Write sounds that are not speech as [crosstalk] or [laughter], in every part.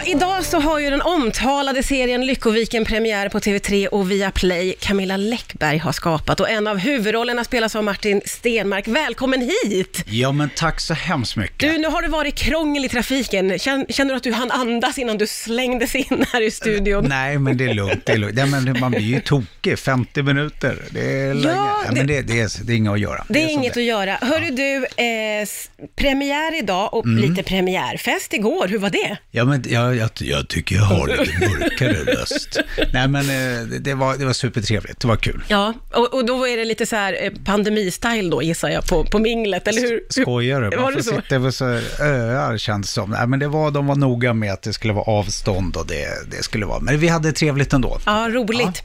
Ja, idag så har ju den omtalade serien Lyckoviken premiär på TV3 och via Play. Camilla Läckberg har skapat och en av huvudrollerna spelas av Martin Stenmark. Välkommen hit! Ja, men tack så hemskt mycket. Du, nu har det varit krångel i trafiken. Känner, känner du att du hann andas innan du slängdes in här i studion? Nej, men det är lugnt. Det är lugnt. Ja, men man blir ju tokig, 50 minuter. Det är, länge. Ja, ja, men det, det, är, det är inget att göra. Det är, som inget att göra. Hörru du, eh, premiär idag och lite premiärfest igår. Hur var det? Ja, men jag, jag, jag tycker jag har lite mörkare röst. [laughs] Nej, men eh, det, var, det var supertrevligt. Det var kul. Ja, och, och då är det lite så här eh, pandemi-style då gissar jag på, på minglet, eller hur? Skojar du? [laughs] Var Man det får så? sitta över så här öar känns det som. Nej, men det var, de var noga med att det skulle vara avstånd och det, det skulle vara. Men vi hade trevligt ändå. Ja, roligt.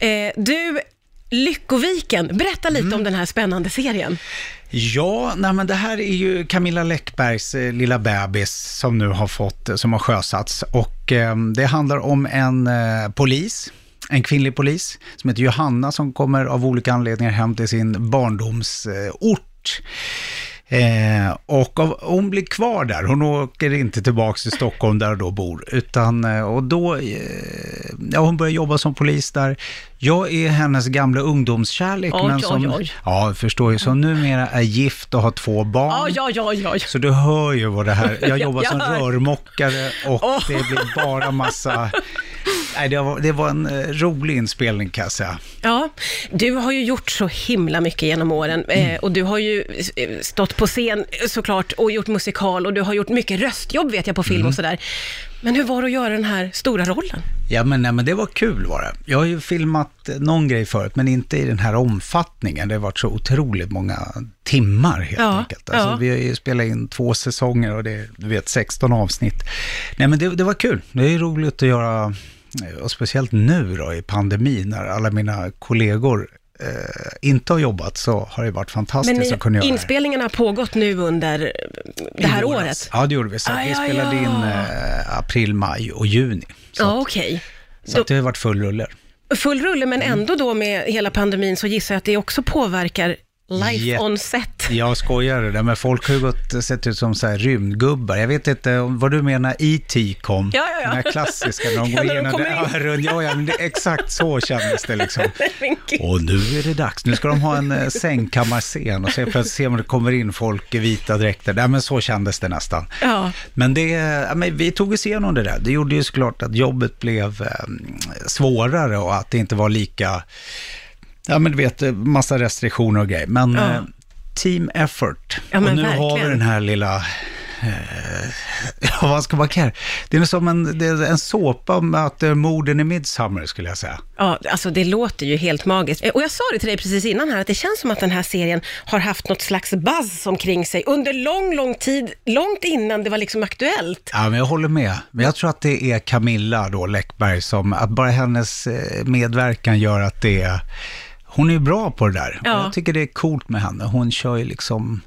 Eh, du, Lyckoviken, berätta lite om den här spännande serien. Ja, nej men det här är ju Camilla Läckbergs eh, lilla bebis som nu har fått, eh, som har sjösatts. Och eh, det handlar om en eh, polis, en kvinnlig polis, som heter Johanna, som kommer av olika anledningar hem till sin barndomsort. Eh, och av, hon blir kvar där, hon åker inte tillbaka till Stockholm där hon då bor, utan, eh, och då, eh, ja hon börjar jobba som polis där. Jag är hennes gamla ungdomskärlek, Oj, men oj, som, oj. ja förstår ju, som numera är gift och har två barn. Ja, ja, ja. Så du hör ju vad det här, jag [laughs] jobbar Jag som hör. rörmokare och Åh. det blir bara massa, nej det var, det var en eh, rolig inspelning kan jag säga. Ja, du har ju gjort så himla mycket genom åren eh, och du har ju eh, stått på scen såklart och gjort musikal och du har gjort mycket röstjobb vet jag på film och sådär. Men hur var det att göra den här stora rollen? Ja men, nej, men det var kul var det. Jag har ju filmat någon grej förut, men inte i den här omfattningen. Det har varit så otroligt många timmar helt Ja, enkelt. Alltså, ja. Vi har ju spelat in två säsonger och det är, du vet, 16 avsnitt. Nej men det, det var kul. Det är roligt att göra, och speciellt nu då i pandemin, när alla mina kollegor eh, inte har jobbat, så har det varit fantastiskt Men att kunna göra det. inspelningarna har pågått nu under eh, det här året? Ja, det gjorde vi. Så Ah, vi ja, spelade ja. in eh, april, maj och juni. Så, att, okej. så att det har varit full rulle. Full rulle, men Mm. ändå då med hela pandemin så gissar jag att det också påverkar life Jätte- on set. Jag skojar det där, men folk har ju gått, sett ut som så här rymdgubbar. Jag vet inte vad du menar E.T. kom. Ja, ja, ja. Den här klassiska, när de [laughs] Ja, går de igenom kommer det. Ja, ja, ja, men det, exakt så kändes det liksom. [laughs] Och nu är det dags. Nu ska de ha en eh, sängkammarscen och så plötsligt ser man det kommer in folk i vita dräkter. Nej, men så kändes det nästan. Ja. Men, det, ja, men vi tog oss igenom det där. Det gjorde ju såklart att jobbet blev eh, svårare och att det inte var lika, ja men du vet, eh, massa restriktioner och grejer. Men Ja. eh, team effort. Ja, men och nu har vi verkligen. den här lilla, eh, ja [laughs] vad ska man kalla det? Är som en, det är en såpa möter morden i Midsummer skulle jag säga. Ja, alltså det låter ju helt magiskt. Eh, Och jag sa det till dig precis innan här, att det känns som att den här serien har haft något slags buzz omkring sig under lång, lång tid, långt innan det var liksom aktuellt. Ja, men jag håller med. Men jag tror att det är Camilla då, Läckberg, som, att bara hennes eh, medverkan gör att det är, hon är bra på det där. Ja. Jag tycker det är coolt med henne. Hon kör ju liksom,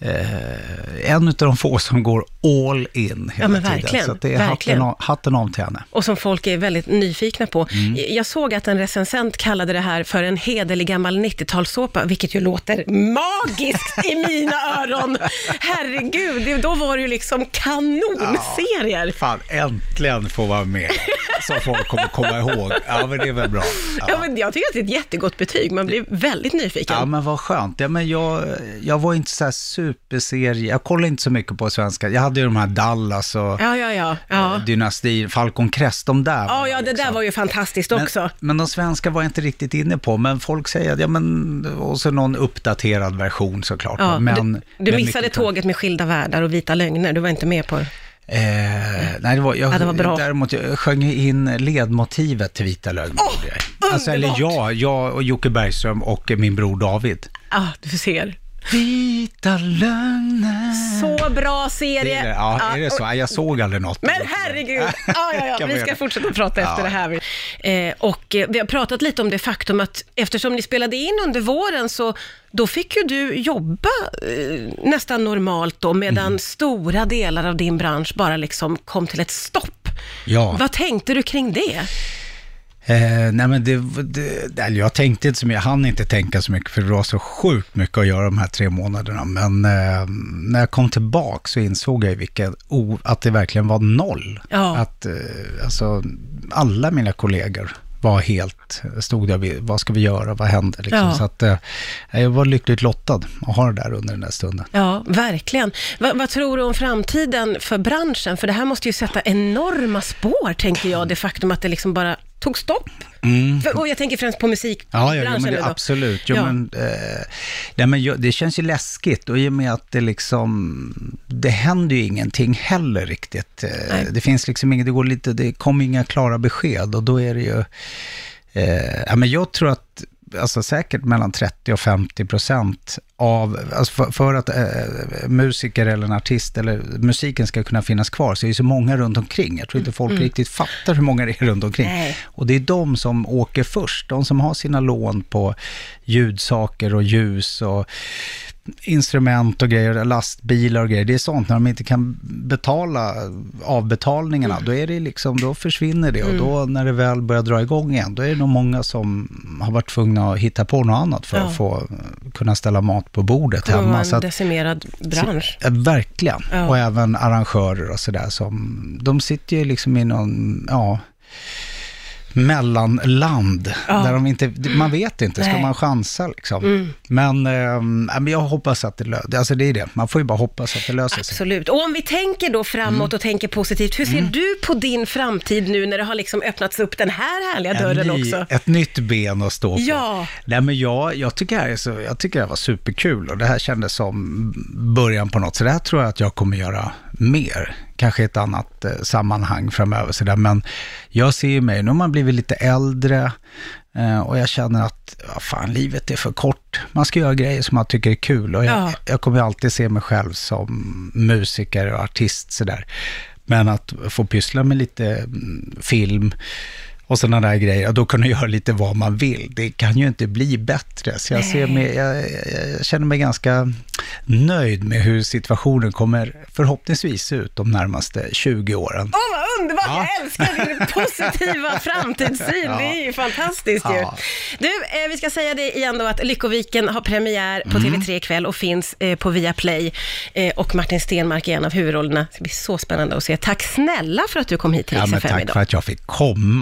eh, en av de få som går all in hela Ja, tiden. Så det är verkligen. hatten av, hatten av till henne. Och som folk är väldigt nyfikna på. Mm. Jag såg att en recensent kallade det här för en hederlig gammal 90-talssåpa, vilket ju låter magiskt i mina [laughs] öron. Herregud, då var det ju liksom kanonserier. Fan, äntligen få vara med. [laughs] Som folk kommer komma ihåg. Ja, men det är väl bra. Ja. men jag tycker att det är ett jättegott betyg, man blir väldigt nyfiken. Ja, men vad skönt. Ja, men jag, jag var inte så här superserie, jag kollade inte så mycket på svenska. Jag hade ju de här Dallas och ja, ja. ja. ja. Dynastin, Falcon Crest, de där. Ja, ja, det där liksom. var ju fantastiskt men, också. Men de svenska var jag inte riktigt inne på, men folk säger att, ja men, och så någon uppdaterad version såklart. Ja, men, du du men missade mycket- tåget med skilda världar och vita lögner, du var inte med på. Eh, nej, det var, jag, Ja, det var bra. däremot jag sjöng in ledmotivet till Vita gjorde jag. alltså, eller jag, jag och Jocke Bergström och min bror David. Ah, du ser. Vita lögner. Så bra Det serie! är det. Ja, är det så? Jag såg aldrig något. Men herregud! [laughs] Ja, ja, ja. Vi ska fortsätta prata efter Ja. det här. Eh, och eh, vi har pratat lite om det faktum att eftersom ni spelade in under våren så då fick ju du jobba eh, nästan normalt då medan Mm. stora delar av din bransch bara liksom kom till ett stopp. Ja. Vad tänkte du kring det? Eh, nej men det, det, jag tänkte inte så mycket, jag hann inte tänka så mycket för det var så sjukt mycket att göra de här tre månaderna. Men eh, när jag kom tillbaka så insåg jag vilken, oh, att det verkligen var noll. Ja. Att eh, alltså, alla mina kollegor var helt, stod där vid, vad ska vi göra, vad händer liksom. Ja. Så att eh, jag var lyckligt lottad att ha det där under den där stunden. Ja, verkligen. Va, vad tror du om framtiden för branschen? För det här måste ju sätta enorma spår, tänker jag, det faktum att det liksom bara tog stopp. För, och jag tänker främst på musikbranschen Mm. Ja, ja jo, men nu det, då. absolut. Jo, Ja. men, eh, nej, men jag, det känns ju läskigt och i och med att det liksom, det händer ju ingenting heller riktigt. Eh, Nej. det finns liksom inget, det går lite, det kommer inga klara besked och då är det ju, eh, ja men jag tror att Alltså säkert mellan 30 och 50 procent av, alltså för, för att eh, musiker eller en artist eller musiken ska kunna finnas kvar så är det så många runt omkring. Jag tror inte folk riktigt fattar hur många det är runt omkring. Nej. Och det är de som åker först, de som har sina lån på ljudsaker och ljus och instrument och grejer, lastbilar och grejer. Det är sånt, när de inte kan betala avbetalningarna, då är det liksom, då försvinner det. Och då när det väl börjar dra igång igen, då är det nog många som har varit tvungna att hitta på något annat för Ja. att få kunna ställa mat på bordet Det kommer hemma. Så en att, decimerad bransch. Ja, verkligen. Ja. Och även arrangörer och sådär de sitter ju liksom i någon, ja, mellanland. Ja. Där de inte, man vet inte, ska Nej. man chansa liksom? Men, ja, men jag hoppas att det löser alltså det är det, man får ju bara hoppas att det löser sig. Absolut. Och om vi tänker då framåt och tänker positivt, hur ser Mm. du på din framtid nu när det har liksom öppnats upp den här härliga dörren En ny, också? Ett nytt ben att stå på. Ja. Nej, men jag, jag, tycker det här är så, jag tycker det här var superkul och det här kändes som början på något. Så det här tror jag att jag kommer göra mer. Kanske i ett annat eh, sammanhang framöver. Så där. Men jag ser mig, nu har man blivit lite äldre eh, och jag känner att ja, fan, livet är för kort. Man ska göra grejer som man tycker är kul och jag, Ja. jag kommer alltid se mig själv som musiker och artist sådär. Men att få pyssla med lite mm, film och sådana där grejer, då kunna göra lite vad man vill. Det kan ju inte bli bättre. Så jag, ser mig, jag, jag, känner mig ganska nöjd med hur situationen kommer förhoppningsvis se ut de närmaste 20 åren. Åh, vad underbart! Ja. Jag älskar din [laughs] positiva framtidssyn. Ja. Det är ju fantastiskt ju. Ja. Du, eh, vi ska säga det igen då att Lyckoviken har premiär Mm. på TV3 ikväll och finns eh, på Viaplay. Eh, och Martin Stenmark är en av huvudrollerna. Det ska bli så spännande att se. Tack snälla för att du kom hit till men FM tack idag. för att jag fick komma.